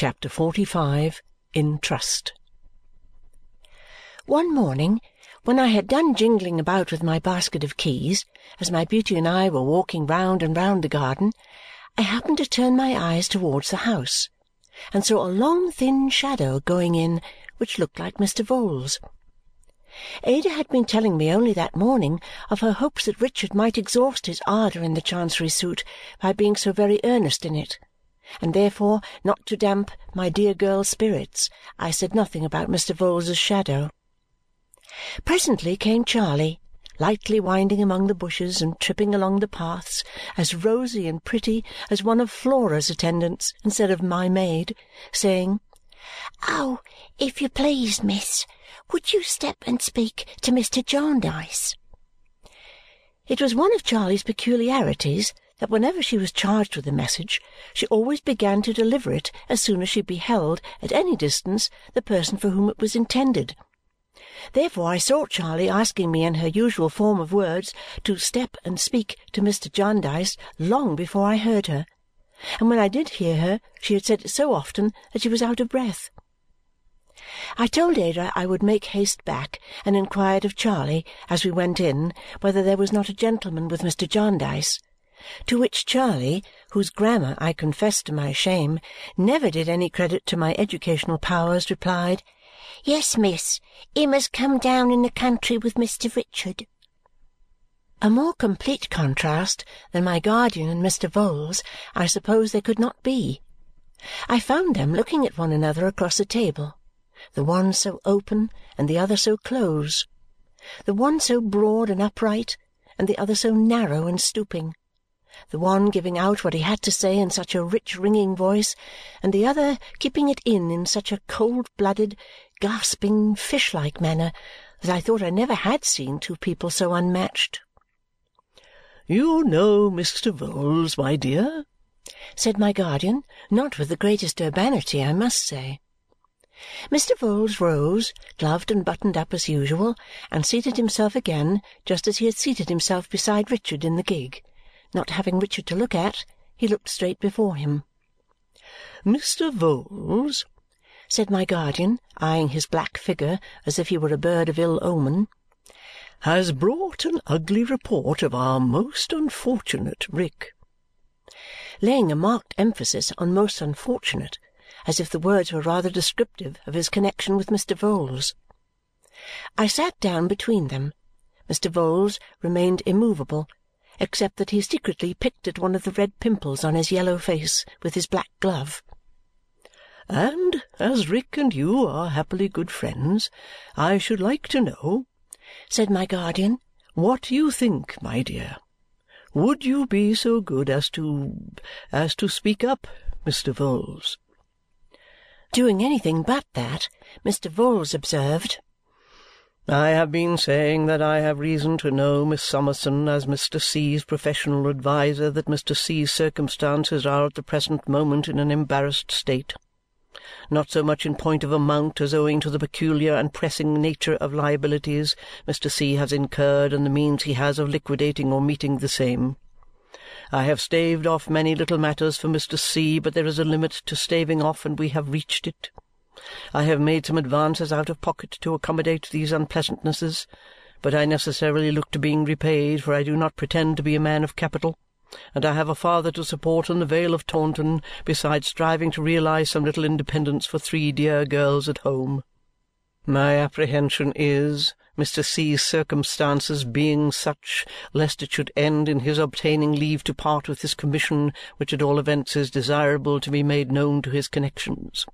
CHAPTER XLV In Trust One morning, when I had done jingling about with my basket of keys, as my Beauty and I were walking round and round the garden, I happened to turn my eyes towards the house and saw a long thin shadow going in which looked like Mr. Vholes. Ada had been telling me only that morning of her hopes that Richard might exhaust his ardour in the Chancery suit by being so very earnest in it, and therefore, not to damp my dear girl's spirits, I said nothing about Mr. Vholes's shadow. Presently came Charley, lightly winding among the bushes and tripping along the paths, as rosy and pretty as one of Flora's attendants instead of my maid, saying, "Oh, if you please, miss, would you step and speak to Mr. Jarndyce?" It was one of Charley's peculiarities that whenever she was charged with a message, she always began to deliver it as soon as she beheld, at any distance, the person for whom it was intended. Therefore I saw Charley asking me in her usual form of words to step and speak to Mr. Jarndyce long before I heard her, and when I did hear her she had said it so often that she was out of breath. I told Ada I would make haste back and inquired of Charley as we went in whether there was not a gentleman with Mr. Jarndyce, to which Charley, whose grammar, I confess to my shame, never did any credit to my educational powers, replied, Yes, miss, him has come down in the country with Mr. Richard. A more complete contrast than my guardian and Mr. Vholes I suppose there could not be. I found them looking at one another across a table, the one so open and the other so close, the one so broad and upright and the other so narrow and stooping, the one giving out what he had to say in such a rich ringing voice and the other keeping it in in such a cold-blooded, gasping, fish-like manner that I thought I never had seen two people so unmatched. "You know Mr. Vholes, my dear?" said my guardian, not with the greatest urbanity, I must say. Mr. Vholes rose, gloved and buttoned up as usual, and seated himself again just as he had seated himself beside Richard in the gig. Not having Richard to look at, he looked straight before him. "Mr. Vholes," said my guardian, eyeing his black figure as if he were a bird of ill omen, "has brought an ugly report of our most unfortunate Rick." Laying a marked emphasis on most unfortunate, as if the words were rather descriptive of his connexion with Mr. Vholes. I sat down between them. Mr. Vholes remained immovable, except that he secretly picked at one of the red pimples on his yellow face with his black glove. And as Rick and you are happily good friends, I should like to know," said my guardian, "what you think, my dear. Would you be so good as to as to speak up, Mr. Vholes?" Doing anything but that, Mr. Vholes observed, "I have been saying that I have reason to know, Miss Summerson, as Mr. C.'s professional adviser, that Mr. C.'s circumstances are at the present moment in an embarrassed state not so much in point of amount as owing to the peculiar and pressing nature of liabilities Mr. C. has incurred and the means he has of liquidating or meeting the same. I have staved off many little matters for Mr. C., but there is a limit to staving off, and we have reached it. I have made some advances out of pocket to accommodate these unpleasantnesses, but I necessarily look to being repaid, for I do not pretend to be a man of capital and I have a father to support in the Vale of Taunton, besides striving to realize some little independence for three dear girls at home. My apprehension is, Mr. C.'s circumstances being such, lest it should end in his obtaining leave to part with his commission, which at all events is desirable to be made known to his connections.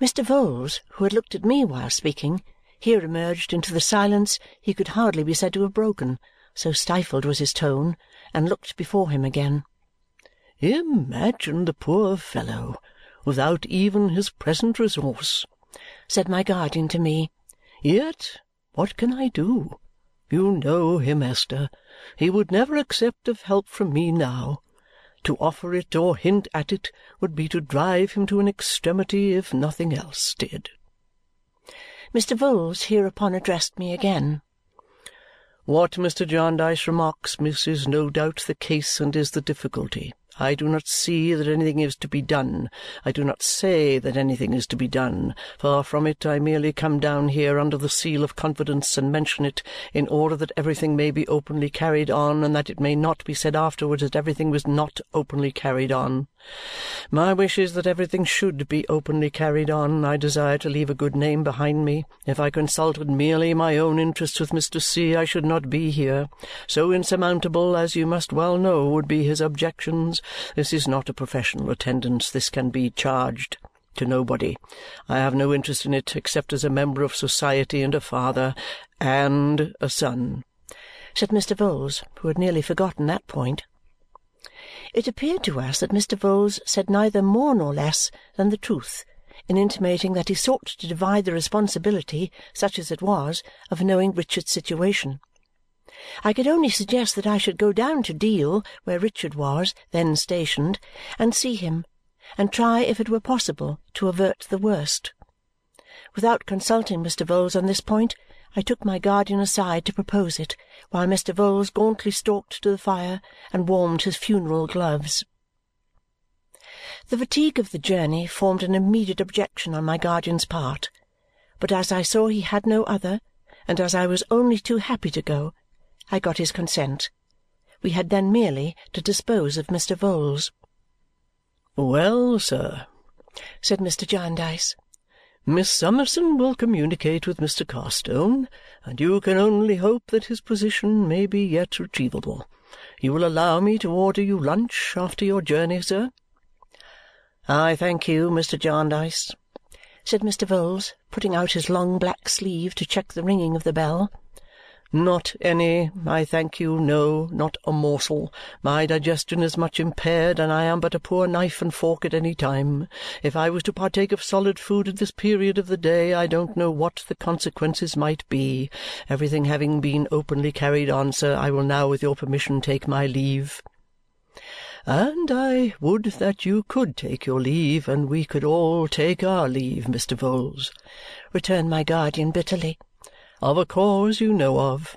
Mr. Vholes, who had looked at me while speaking, here emerged into the silence he could hardly be said to have broken, so stifled was his tone and looked before him again. "Imagine the poor fellow without even his present resource," said my guardian to me. "Yet what can I do? You know him, Esther. He would never accept of help from me now. To offer it or hint at it would be to drive him to an extremity if nothing else did." Mr. Vholes hereupon addressed me again. What Mr. Jarndyce remarks, miss, is no doubt the case and is the difficulty. I do not see that anything is to be done. I do not say that anything is to be done. Far from it. I merely come down here under the seal of confidence and mention it in order that everything may be openly carried on and that it may not be said afterwards that everything was not openly carried on. My wish is that everything should be openly carried on. I desire to leave a good name behind me. If I consulted merely my own interests with Mr. C., I should not be here. So insurmountable, as you must well know, would be his objections. This is not a professional attendance. This can be charged to nobody. I have no interest in it except as a member of society and a father and a son," said Mr. Vholes, who had nearly forgotten that point. It appeared to us that Mr. Vholes said neither more nor less than the truth in intimating that he sought to divide the responsibility, such as it was, of knowing Richard's situation. I could only suggest that I should go down to Deal, where Richard was then stationed, and see him, and try if it were possible to avert the worst. Without consulting Mr. Vholes on this point, I took my guardian aside to propose it, while Mr. Vholes gauntly stalked to the fire and warmed his funeral gloves. The fatigue of the journey formed an immediate objection on my guardian's part, but as I saw he had no other, and as I was only too happy to go, I got his consent. We had then merely to dispose of Mr. Vholes. "Well, sir," said Mr. Jarndyce. Miss Summerson will communicate with Mr. Carstone, and you can only hope that his position may be yet retrievable. You will allow me to order you lunch after your journey, sir?" "I thank you, Mr. Jarndyce," said Mr. Vholes, putting out his long black sleeve to check the ringing of the bell. Not any, I thank you, no, not a morsel. My digestion is much impaired, and I am but a poor knife and fork at any time. If I was to partake of solid food at this period of the day, I don't know what the consequences might be. Everything having been openly carried on, sir, I will now, with your permission, take my leave." "And I would that you could take your leave, and we could all take our leave, Mr. Vholes," returned my guardian bitterly of a cause you know of."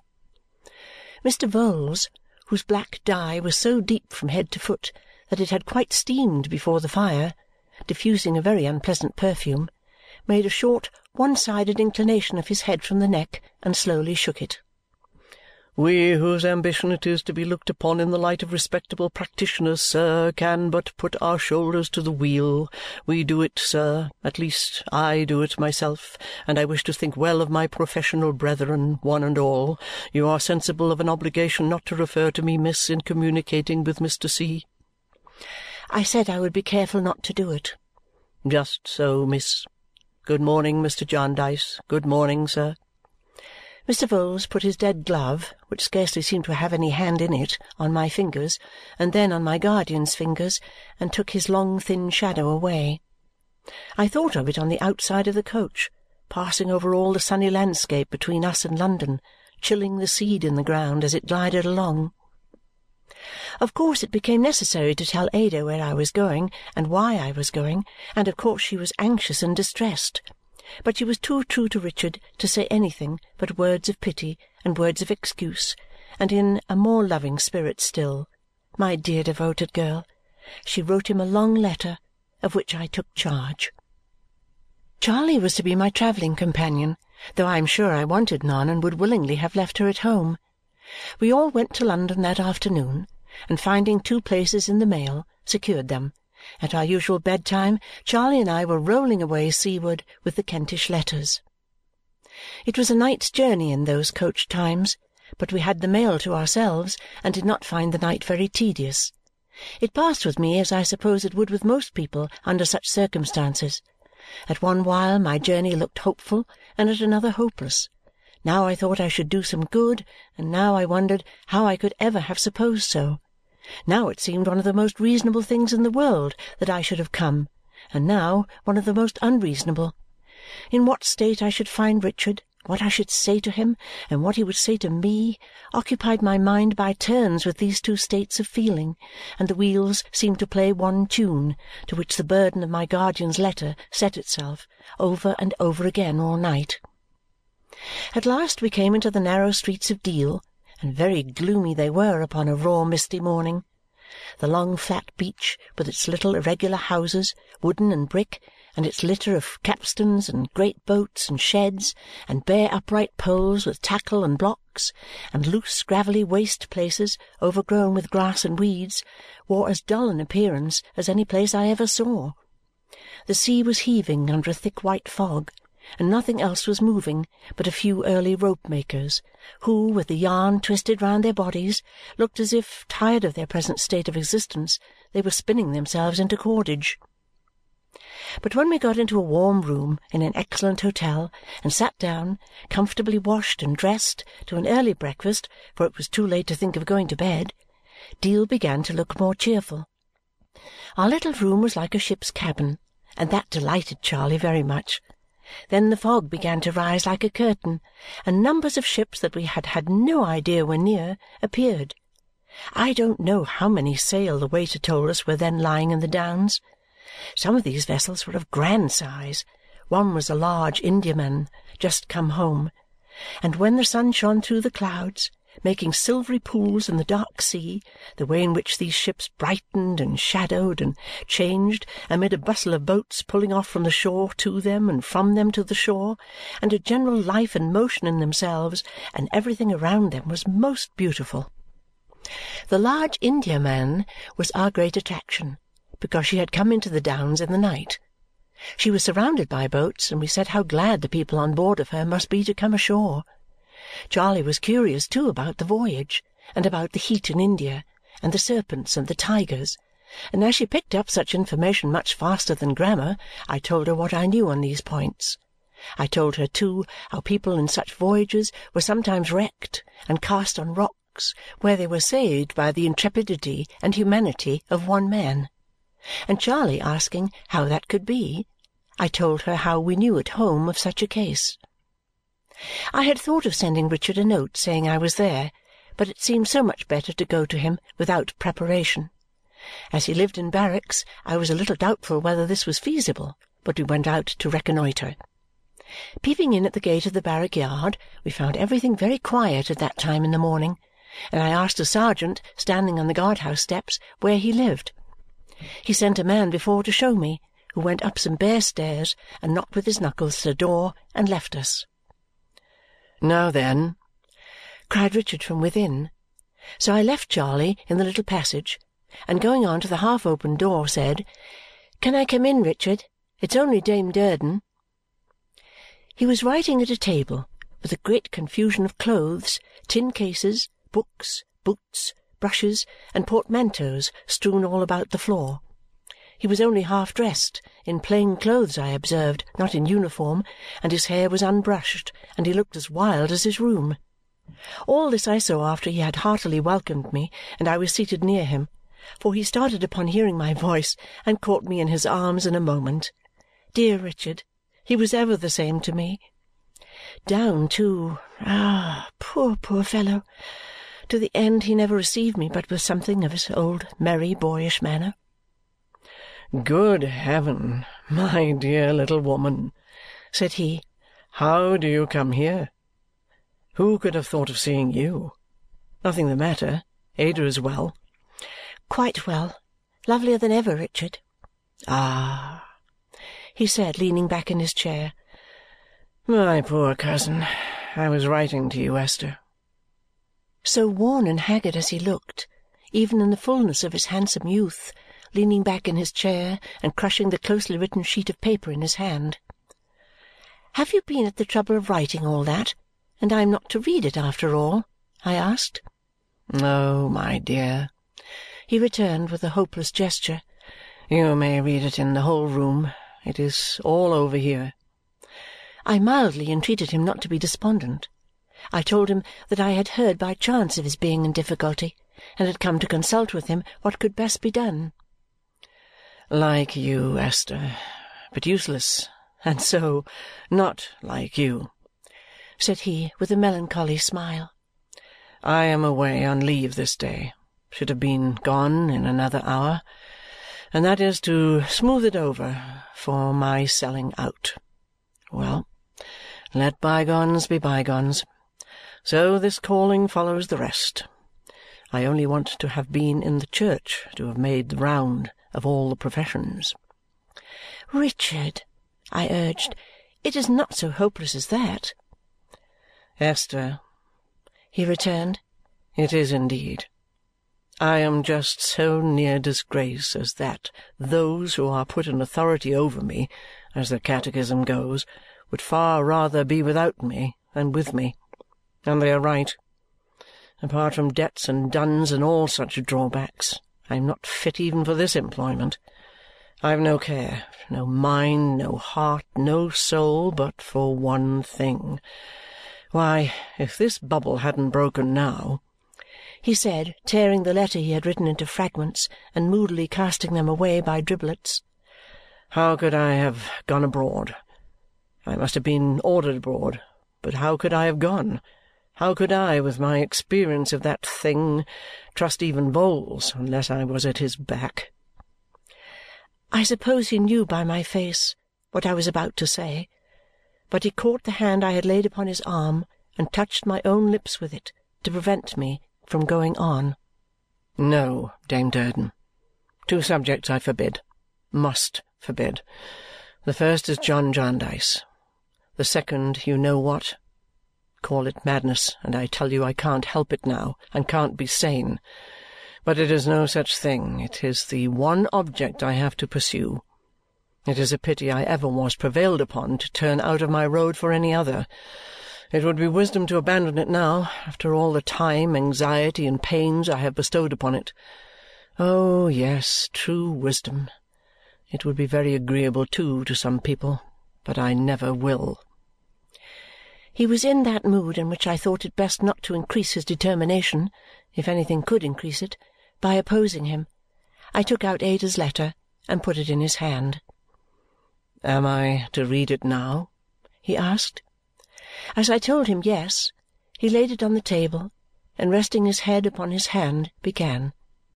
Mr. Vholes, whose black dye was so deep from head to foot that it had quite steamed before the fire, diffusing a very unpleasant perfume, made a short one-sided inclination of his head from the neck and slowly shook it. We whose ambition it is to be looked upon in the light of respectable practitioners, sir, can but put our shoulders to the wheel. We do it, sir at least I do it myself, and I wish to think well of my professional brethren, one and all. You are sensible of an obligation not to refer to me, miss, in communicating with Mr. C." I said I would be careful not to do it. Just so, miss. Good morning, Mr. Jarndyce. Good morning, sir. Mr. Vholes put his dead glove, which scarcely seemed to have any hand in it, on my fingers, and then on my guardian's fingers, and took his long thin shadow away. I thought of it on the outside of the coach, passing over all the sunny landscape between us and London, chilling the seed in the ground as it glided along. Of course it became necessary to tell Ada where I was going and why I was going, and of course she was anxious and distressed but she was too true to Richard to say anything but words of pity and words of excuse, and in a more loving spirit still, my dear devoted girl, she wrote him a long letter, of which I took charge. Charley was to be my travelling companion, though I am sure I wanted none and would willingly have left her at home. We all went to London that afternoon, and finding two places in the mail, secured them at our usual bedtime, Charley and I were rolling away seaward with the Kentish letters. It was a night's journey in those coach times, but we had the mail to ourselves and did not find the night very tedious. It passed with me as I suppose it would with most people under such circumstances. At one while my journey looked hopeful, and at another hopeless. Now I thought I should do some good, and now I wondered how I could ever have supposed so. Now it seemed one of the most reasonable things in the world that I should have come, and now one of the most unreasonable. In what state I should find Richard, what I should say to him, and what he would say to me, occupied my mind by turns with these two states of feeling, and the wheels seemed to play one tune, to which the burden of my guardian's letter set itself, over and over again all night. At last we came into the narrow streets of Deal and very gloomy they were upon a raw misty morning. the long flat beach with its little irregular houses, wooden and brick, and its litter of capstans and great boats and sheds, and bare upright poles with tackle and blocks, and loose gravelly waste places overgrown with grass and weeds, wore as dull an appearance as any place I ever saw. The sea was heaving under a thick white fog, and nothing else was moving but a few early rope-makers, who, with the yarn twisted round their bodies, looked as if, tired of their present state of existence, they were spinning themselves into cordage. But when we got into a warm room in an excellent hotel and sat down, comfortably washed and dressed, to an early breakfast, for it was too late to think of going to bed, Deal began to look more cheerful. Our little room was like a ship's cabin, and that delighted Charley very much. Then the fog began to rise like a curtain, and numbers of ships that we had had no idea were near appeared. I don't know how many sail the waiter told us were then lying in the Downs. Some of these vessels were of grand size. One was a large Indiaman just come home, and when the sun shone through the clouds, making silvery pools in the dark sea, the way in which these ships brightened and shadowed and changed amid a bustle of boats pulling off from the shore to them and from them to the shore, and a general life and motion in themselves and everything around them, was most beautiful. The large Indiaman was our great attraction because she had come into the Downs in the night. She was surrounded by boats, and we said how glad the people on board of her must be to come ashore. Charley was curious too about the voyage, and about the heat in India, and the serpents and the tigers, and as she picked up such information much faster than grammar, I told her what I knew on these points. I told her, too, how people in such voyages were sometimes wrecked and cast on rocks, where they were saved by the intrepidity and humanity of one man and Charley asking how that could be, I told her how we knew at home of such a case. I had thought of sending Richard a note saying I was there, but it seemed so much better to go to him without preparation. As he lived in barracks, I was a little doubtful whether this was feasible, but we went out to reconnoitre. Peeping in at the gate of the barrack yard, we found everything very quiet at that time in the morning, and I asked a sergeant standing on the guard-house steps where he lived. He sent a man before to show me, who went up some bare stairs and knocked with his knuckles at a door and left us. "Now then!" cried Richard from within. So I left Charley in the little passage and going on to the half-opened door said, "Can I come in, Richard? It's only Dame Durden." He was writing at a table with a great confusion of clothes, tin cases, books, boots, brushes, and portmanteaus strewn all about the floor. He was only half dressed, in plain clothes I observed, not in uniform, and his hair was unbrushed, and he looked as wild as his room. All this I saw after he had heartily welcomed me and I was seated near him, for he started upon hearing my voice and caught me in his arms in a moment. Dear Richard, he was ever the same to me. Down, too. Ah, poor, poor fellow! To the end he never received me but with something of his old merry boyish manner. "Good heaven, my dear little woman!" said he. "How do you come here? Who could have thought of seeing you? Nothing the matter? Ada is well?" "Quite well. Lovelier than ever, Richard." "Ah!" he said, leaning back in his chair. "My poor cousin! I was writing to you, Esther so worn and haggard as he looked, even in the fullness of his handsome youth, leaning back in his chair and crushing the closely written sheet of paper in his hand. "Have you been at the trouble of writing all that, and I am not to read it after all?" I asked. "Oh, my dear," he returned with a hopeless gesture, "you may read it in the whole room. It is all over here." I mildly entreated him not to be despondent. I told him that I had heard by chance of his being in difficulty and had come to consult with him what could best be done. "Like you, Esther, but useless, and so not like you," said he with a melancholy smile. "I am away on leave this day. Should have been gone in another hour. And that is to smooth it over for my selling out. Well, let bygones be bygones. So this calling follows the rest. I only want to have been in the church, to have made the round of all the professions. Richard, I urged, it is not so hopeless as that. Esther, he returned, it is indeed. I am just so near disgrace as that those who are put in authority over me, as the catechism goes, would far rather be without me than with me. And they are right. Apart from debts and duns and all such drawbacks, I am not fit even for this employment. I have no care, no mind, no heart, no soul, but for one thing. Why, if this bubble hadn't broken now, he said, tearing the letter he had written into fragments and moodily casting them away by driblets, how could I have gone abroad? I must have been ordered abroad, but how could I have gone? How could I, with my experience of that thing, trust even Vholes unless I was at his back? I suppose he knew by my face what I was about to say, but he caught the hand I had laid upon his arm and touched my own lips with it to prevent me from going on. No, Dame Durden. Two subjects I forbid, must forbid. The first is John Jarndyce. The second, you know what. Call it madness, and I tell you I can't help it now, and can't be sane. But it is no such thing. It is the one object I have to pursue. It is a pity I ever was prevailed upon to turn out of my road for any other. It would be wisdom to abandon it now, after all the time, anxiety, and pains I have bestowed upon it. Oh, yes, true wisdom. It would be very agreeable, too, to some people, but I never will. He was in that mood in which I thought it best not to increase his determination, if anything could increase it, by opposing him. I took out Ada's letter and put it in his hand. "Am I to read it now?" he asked. As I told him yes, he laid it on the table and resting his head upon his hand began.